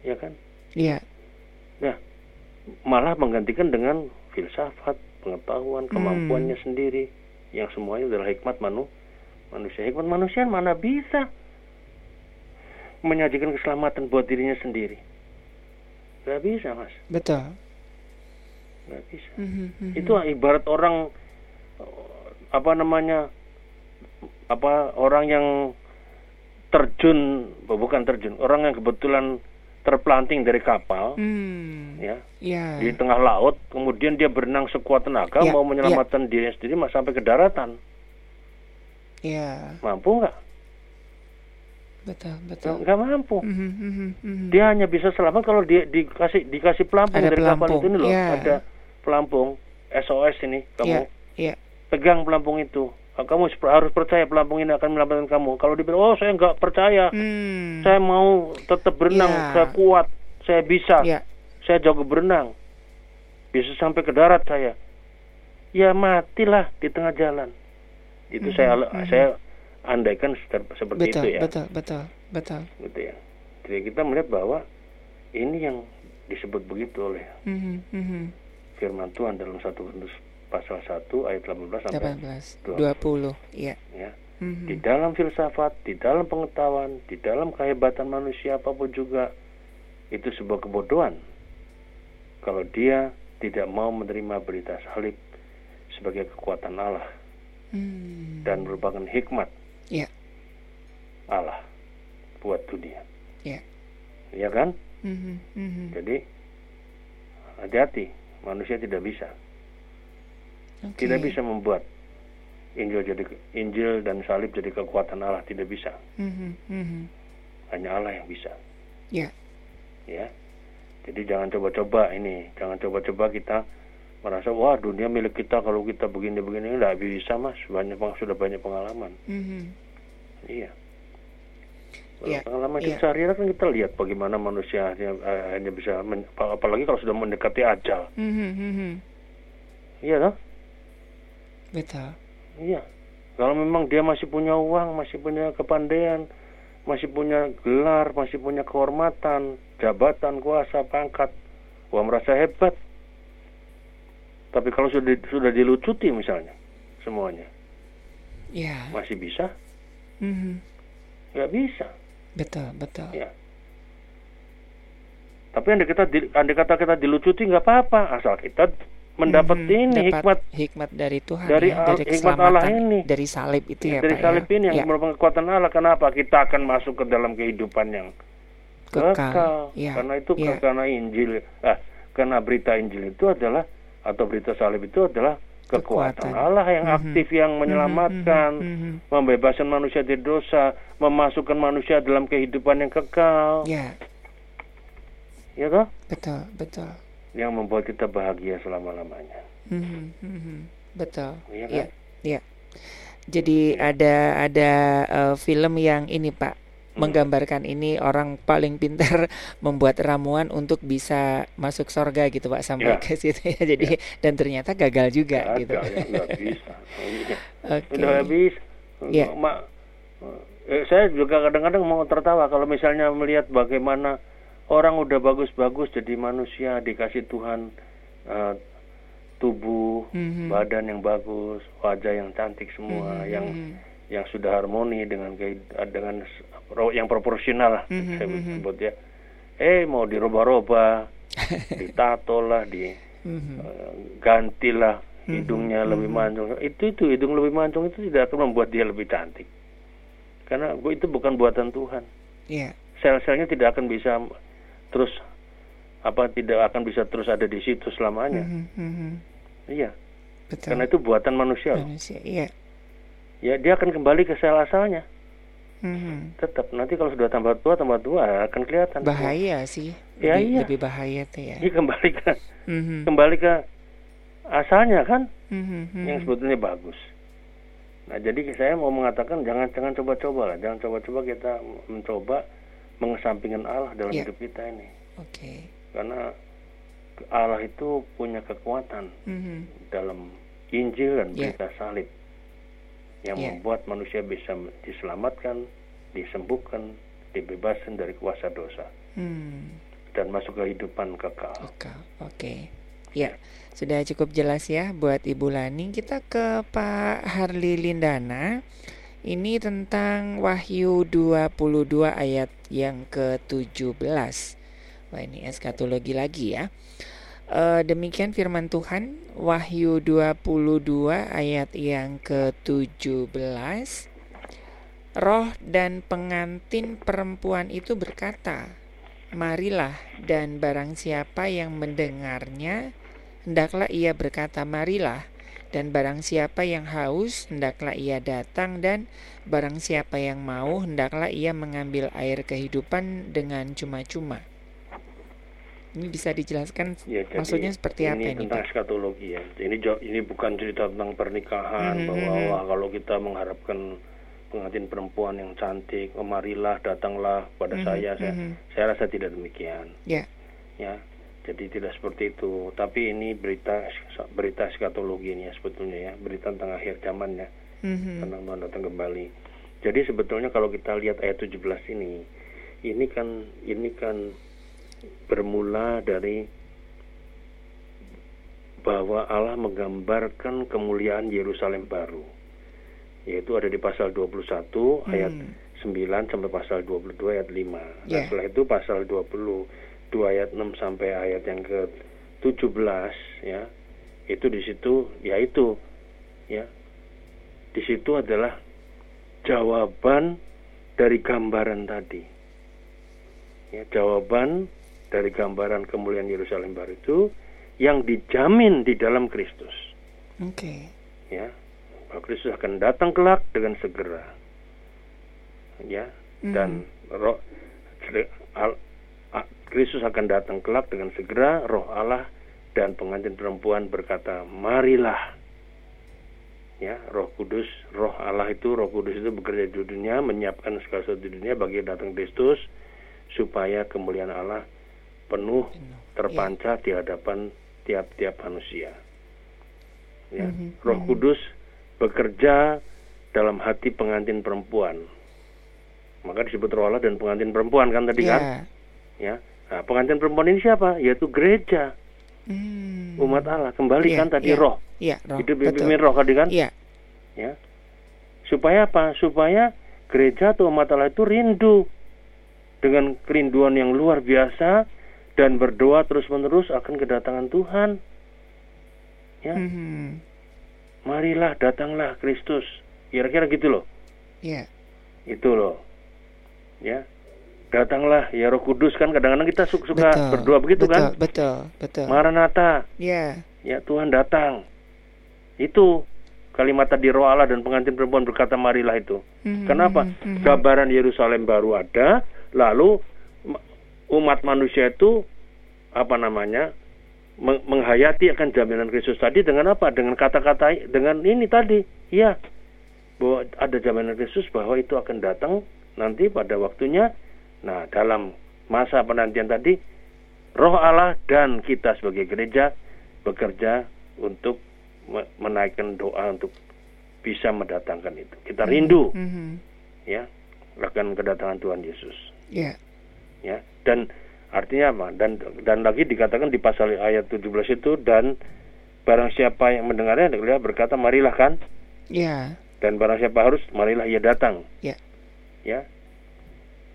Ya kan? Iya. Malah menggantikan dengan filsafat, pengetahuan, Hmm. kemampuannya sendiri. Yang semuanya adalah hikmat manu, manusia. Hikmat manusia mana bisa menyajikan keselamatan buat dirinya sendiri. Gak bisa mas, Betul. gak bisa. Mhm, mhm. itu ibarat orang apa namanya apa orang yang terjun bukan terjun orang yang kebetulan terpelanting dari kapal Hmm. ya Ya. di tengah laut kemudian dia berenang sekuat tenaga Ya, mau menyelamatkan dirinya sendiri mas sampai ke daratan Ya. mampu nggak Betul, betul. nggak mampu Mhm, mhm, mhm. dia hanya bisa selamat kalau dia dikasih dikasih pelampung Ada dari kapal pelampung, itu ini loh ya. ada pelampung SOS ini kamu Iya, iya. pegang pelampung itu. Kamu harus percaya pelampung ini akan menyelamatkan kamu. Kalau dibilang, oh saya nggak percaya, Hmm. saya mau tetap berenang, Ya. saya kuat, saya bisa, Ya. saya jago berenang, bisa sampai ke darat saya. Ya matilah di tengah jalan. Itu Mhm, saya mhm. saya andaikan seperti Betul, itu ya, betul, betul, betul. gitu ya. Jadi kita melihat bahwa ini yang disebut begitu oleh Mhm, mhm. firman Tuhan dalam satu pasal 1 ayat 18 sampai 18, dua. 20. Iya. ya. Mhm. di dalam filsafat, di dalam pengetahuan, di dalam kehebatan manusia apa pun juga itu sebuah kebodohan. Kalau dia tidak mau menerima berita salib sebagai kekuatan Allah Hmm. dan merupakan hikmat Iya. Allah buat dunia. Iya. Ya kan? Mhm, mhm. Jadi hati-hati, manusia tidak bisa. Oke. Tidak bisa membuat Injil jadi Injil dan salib jadi kekuatan Allah, tidak bisa. Mhm, mhm. Hanya Allah yang bisa. Ya. ya jadi jangan coba-coba ini jangan coba-coba kita merasa wah dunia milik kita kalau kita begini begini nggak bisa mas banyak sudah banyak pengalaman Mhm. iya Iya. Pengalaman Iya. sehari-hari kan kita lihat bagaimana manusia hanya, eh, hanya bisa men- apalagi kalau sudah mendekati ajal. Mhm, mhm. Iya kan? Betul. Iya. Kalau memang dia masih punya uang, masih punya kepandaian, masih punya gelar, masih punya kehormatan, jabatan, kuasa, pangkat, wah merasa hebat. Tapi kalau sudah sudah dilucuti misalnya semuanya, Ya. masih bisa? Mhm. Nggak bisa. Betul, betul. Ya. Tapi andai kata di, andai kata kita dilucuti nggak apa-apa, asal kita mendapat Mhm, ini dapat hikmat hikmat dari Tuhan dari ya, dari hikmat Allah ini. dari salib itu ya, dari Pak salib ya. ini yang ya, merupakan kekuatan Allah. Kenapa? Kita akan masuk ke dalam kehidupan yang kekal. kekal. Ya. Karena itu ya. karena Injil, ah, karena berita Injil itu adalah atau berita salib itu adalah kekuatan, Kekuatan. Allah yang Mhm. aktif yang menyelamatkan, Mhm, mhm, membebaskan manusia dari dosa, memasukkan manusia dalam kehidupan yang kekal. mhm. Ya, Ya toh? betul, betul. Yang membuat kita bahagia selama-lamanya. Mhm, mhm. Betul. Iya kan? Ya, ya. Jadi ada ada eh, film yang ini Pak Hmm. menggambarkan ini orang paling pintar [laughs] membuat ramuan untuk bisa masuk sorga gitu Pak sampai Ya. ke situ ya. Jadi dan ternyata gagal juga Nggak gitu. ya, bisa. [laughs] Iya. Oke. Udah habis. Iya. Ma- eh, saya juga kadang-kadang mau tertawa kalau misalnya melihat bagaimana orang udah bagus-bagus jadi manusia dikasih Tuhan eh, tubuh, Mhm. badan yang bagus, wajah yang cantik semua, Mhm, yang mhm. yang sudah harmoni dengan dengan yang proporsional lah Mhm, saya mhm. sebut ya. Eh mau dirubah-rubah, [laughs] ditato lah, di Mhm. eh, gantilah Mhm, hidungnya lebih mhm. mancung. Itu itu hidung lebih mancung itu tidak akan membuat dia lebih cantik. Karena itu bukan buatan Tuhan. Iya. Sel-selnya tidak akan bisa terus apa tidak akan bisa terus ada di situ selamanya. Mhm, mhm. Iya, Betul. karena itu buatan manusia. manusia. Iya. Ya dia akan kembali ke sel asalnya. Mhm. Tetap nanti kalau sudah tambah tua tambah tua akan kelihatan. Bahaya sih. Ya, lebih, iya. lebih bahaya tuh ya. Dia kembali ke Mhm. kembali ke asalnya kan Mhm, mhm. yang sebetulnya bagus. Nah, jadi saya mau mengatakan jangan jangan coba-coba lah, jangan coba-coba kita mencoba mengesampingkan Allah dalam Ya. hidup kita ini. Oke. Karena Allah itu punya kekuatan Mhm. dalam Injil dan Ya. berita salib yang Ya. membuat manusia bisa diselamatkan, disembuhkan, dibebaskan dari kuasa dosa Hmm. dan masuk ke kehidupan kekal. Oke. Oke. Ya, sudah cukup jelas ya buat Ibu Lani. Kita ke Pak Harli Lindana. Ini tentang Wahyu 22 ayat yang ke-17. Wah, ini eskatologi lagi ya. Eh, demikian firman Tuhan Wahyu 22 ayat yang ke-17 Roh dan pengantin perempuan itu berkata Marilah dan barang siapa yang mendengarnya hendaklah ia berkata marilah dan barang siapa yang haus hendaklah ia datang dan barang siapa yang mau hendaklah ia mengambil air kehidupan dengan cuma-cuma. Ini bisa dijelaskan Ya, jadi maksudnya seperti apa ini, tentang Pak? eskatologi ya. Ini ini bukan cerita tentang pernikahan Mhm, bahwa mhm. wah, kalau kita mengharapkan pengantin perempuan yang cantik, oh, marilah datanglah pada Mhm, saya. Saya, mhm. saya rasa tidak demikian. Ya. Ya. Jadi tidak seperti itu. Tapi ini berita berita eskatologi ini ya sebetulnya ya, berita tentang akhir zaman ya, Mhm. tentang Tuhan datang kembali. Jadi sebetulnya kalau kita lihat ayat 17 ini, ini kan ini kan bermula dari bahwa Allah menggambarkan kemuliaan Yerusalem baru. Yaitu ada di pasal 21 ayat Hmm. 9 sampai pasal 22 ayat 5. Nah, Ya. setelah itu pasal 22 ayat 6 sampai ayat yang ke 17 ya. Itu di situ yaitu ya. Di situ adalah jawaban dari gambaran tadi. Ya, jawaban dari gambaran kemuliaan Yerusalem baru itu yang dijamin di dalam Kristus. Oke. Ya, bahwa Kristus akan datang kelak dengan segera. Ya, dan roh al- a- Kristus akan datang kelak dengan segera. Roh Allah dan pengantin perempuan berkata, marilah. ya Roh Kudus Roh Allah itu Roh Kudus itu bekerja di dunia menyiapkan segala sesuatu di dunia bagi datang Kristus supaya kemuliaan Allah penuh terpancar di hadapan tiap-tiap manusia ya Mhm, Roh. Kudus bekerja dalam hati pengantin perempuan maka disebut Roh Allah dan pengantin perempuan kan tadi kan Ya. Nah, pengantin perempuan ini siapa? Yaitu gereja. Hmm. umat Allah kembali Iya, kan tadi iya. roh. Iya, roh. hidup dipimpin roh tadi kan? Iya. ya. Supaya apa? Supaya gereja atau umat Allah itu rindu dengan kerinduan yang luar biasa dan berdoa terus menerus akan kedatangan Tuhan. Ya. Mhm. marilah datanglah Kristus. Kira-kira gitu loh. Iya. itu loh. Ya datanglah ya Roh Kudus kan kadang-kadang kita su- suka Betul, berdoa begitu betul, kan? Betul, betul. Maranatha. Ya. ya Tuhan datang. Itu kalimat tadi roh Allah dan pengantin perempuan berkata marilah itu. Mhm, kenapa? mhm. gambaran Yerusalem baru ada lalu ma- umat manusia itu apa namanya meng- menghayati akan jaminan Kristus tadi dengan apa? Dengan kata-kata dengan ini tadi. Ya bahwa ada jaminan Kristus bahwa itu akan datang nanti pada waktunya nah dalam masa penantian tadi roh Allah dan kita sebagai gereja bekerja untuk me- menaikkan doa untuk bisa mendatangkan itu kita rindu Mhm. ya akan kedatangan Tuhan Yesus Ya. ya dan artinya apa dan dan lagi dikatakan di pasal ayat 17 itu dan barang siapa yang mendengarnya dia berkata marilah kan Ya. dan barang siapa harus marilah ia datang Ya. ya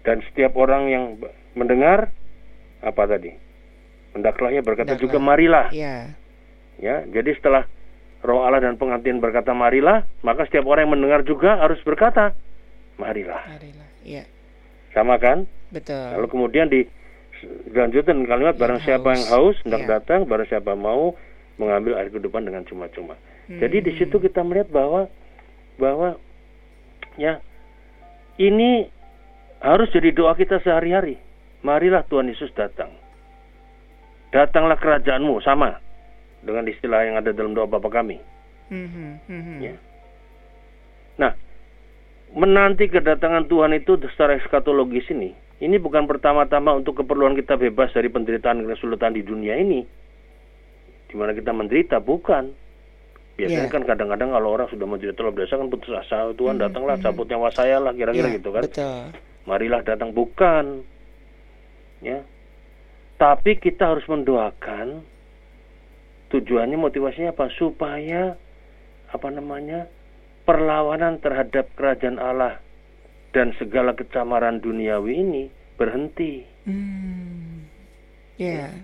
dan setiap orang yang mendengar apa tadi hendaklah ia berkata Hendaklah. juga marilah Ya. ya jadi setelah roh Allah dan pengantin berkata marilah maka setiap orang yang mendengar juga harus berkata marilah Marilah. Ya. sama kan Betul. Lalu kemudian di dilanjutkan kalimat Yang barang siapa haus. yang haus hendak Ya. datang, barang siapa mau mengambil air kehidupan dengan cuma-cuma. Jadi di Hmm. situ kita melihat bahwa bahwa ya ini harus jadi doa kita sehari-hari. Marilah Tuhan Yesus datang. Datanglah kerajaanmu sama dengan istilah yang ada dalam doa Bapa kami. Mhm, mhm. Ya. Nah, menanti kedatangan Tuhan itu secara eskatologis ini, ini bukan pertama-tama untuk keperluan kita bebas dari penderitaan dan kesulitan di dunia ini, di mana kita menderita, bukan. Biasanya Ya. kan kadang-kadang kalau orang sudah menderita luar biasa kan putus asa, Tuhan Mhm, datanglah, mhm. cabut nyawa saya lah, kira-kira Ya, gitu kan. Betul. Marilah datang, bukan. Ya. Tapi kita harus mendoakan tujuannya motivasinya apa? Supaya apa namanya? perlawanan terhadap kerajaan Allah dan segala kecamaran duniawi ini berhenti. Hmm. Ya.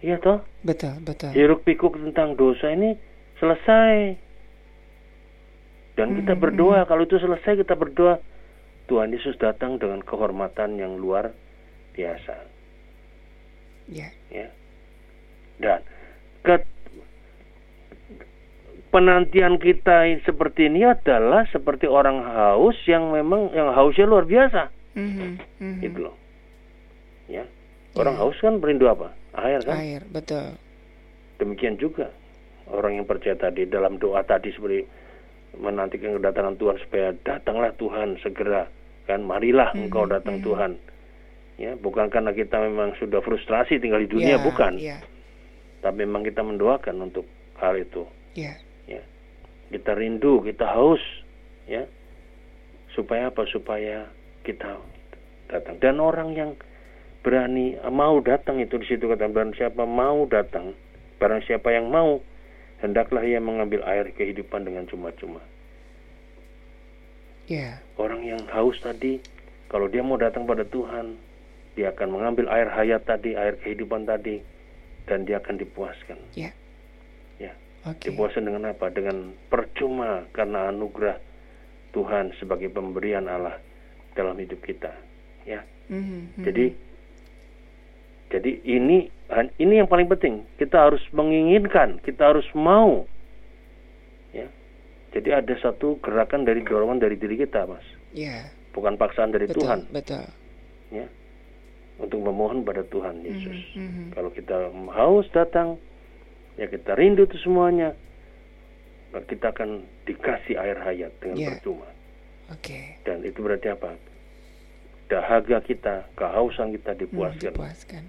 Iya toh? Betul, betul. Hiruk pikuk tentang dosa ini selesai. Dan kita Hmm, berdoa, kalau itu selesai kita berdoa, Tuhan Yesus datang dengan kehormatan yang luar biasa. Ya. ya. Dan ke penantian kita ini- seperti ini adalah seperti orang haus yang memang yang hausnya luar biasa, Mhm, mhm. gitu loh. Ya. Orang Ya. haus kan merindu apa? Air kan? Air, betul. Demikian juga orang yang percaya tadi dalam doa tadi seperti menantikan kedatangan Tuhan supaya datanglah Tuhan segera kan marilah Mhm, engkau datang mhm. Tuhan. Ya, bukan karena kita memang sudah frustrasi tinggal di dunia Ya, bukan. Ya. tapi memang kita mendoakan untuk hal itu Ya. ya kita rindu kita haus ya supaya apa supaya kita datang dan orang yang berani mau datang itu di situ kata barang siapa mau datang barang siapa yang mau hendaklah ia mengambil air kehidupan dengan cuma-cuma Ya. orang yang haus tadi kalau dia mau datang pada Tuhan dia akan mengambil air hayat tadi air kehidupan tadi dan dia akan dipuaskan Ya. Ya. Oke. Dipuaskan dengan apa? Dengan percuma karena anugerah Tuhan sebagai pemberian Allah dalam hidup kita. Ya. Mhm, mhm. Jadi jadi ini ini yang paling penting. Kita harus menginginkan, kita harus mau. Ya. Jadi ada satu gerakan dari dorongan dari diri kita, Mas. Ya. Bukan paksaan dari Betul, Tuhan, betul. ya. Untuk memohon pada Tuhan Yesus. Mhm, mhm. Kalau kita haus datang, ya kita rindu itu semuanya. kita akan dikasih air hayat dengan Ya. percuma. Oke. Dan itu berarti apa? Dahaga kita, kehausan kita Hmm, dipuaskan dipuaskan.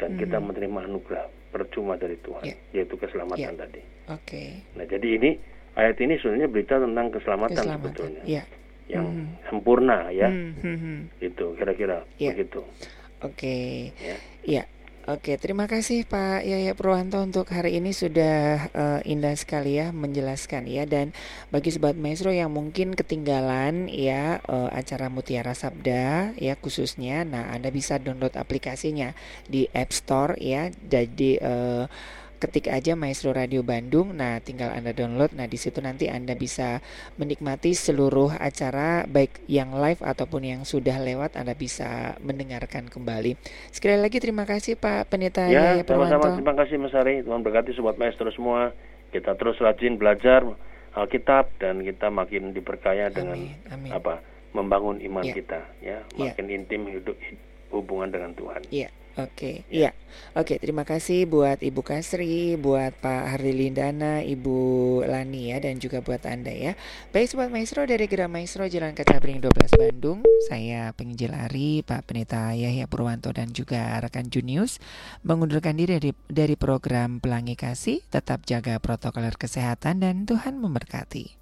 dan Hmm. kita menerima anugerah percuma dari Tuhan, Ya. yaitu keselamatan Ya. tadi. Oke. Nah, jadi ini ayat ini sebenarnya berita tentang keselamatan, Keselamatan. sebetulnya, Ya. yang Hmm. sempurna ya, Hmm, hmm, hmm. itu kira-kira Ya. begitu. Oke. Ya. Ya. Oke, terima kasih Pak Yaya Purwanto untuk hari ini sudah eh, indah sekali ya menjelaskan ya. Dan bagi sobat maestro yang mungkin ketinggalan ya eh, acara Mutiara Sabda ya khususnya nah Anda bisa download aplikasinya di App Store ya. Jadi eh, ketik aja Maestro Radio Bandung nah tinggal Anda download nah di situ nanti Anda bisa menikmati seluruh acara baik yang live ataupun yang sudah lewat Anda bisa mendengarkan kembali Sekali lagi terima kasih Pak Pendeta Ya, Yaya sama-sama. Purwanto. Terima kasih Mas Ari. Tuhan berkati sobat maestro semua. Kita terus rajin belajar Alkitab dan kita makin diperkaya dengan Amin, amin. apa? Membangun iman Ya. kita, ya, Ya. makin intim hidup hubungan dengan Tuhan. Iya, oke. Iya. Oke, terima kasih buat Ibu Kasri, buat Pak Hardi Lindana, Ibu Lani ya dan juga buat Anda ya. Baik sobat maestro dari Geram Maestro Jalan Kaca Bering 12 Bandung. Saya penginjil Ari, Pak Pendeta Yahya Purwanto dan juga rekan Junius mengundurkan diri dari, dari program Pelangi Kasih. Tetap jaga protokol kesehatan dan Tuhan memberkati.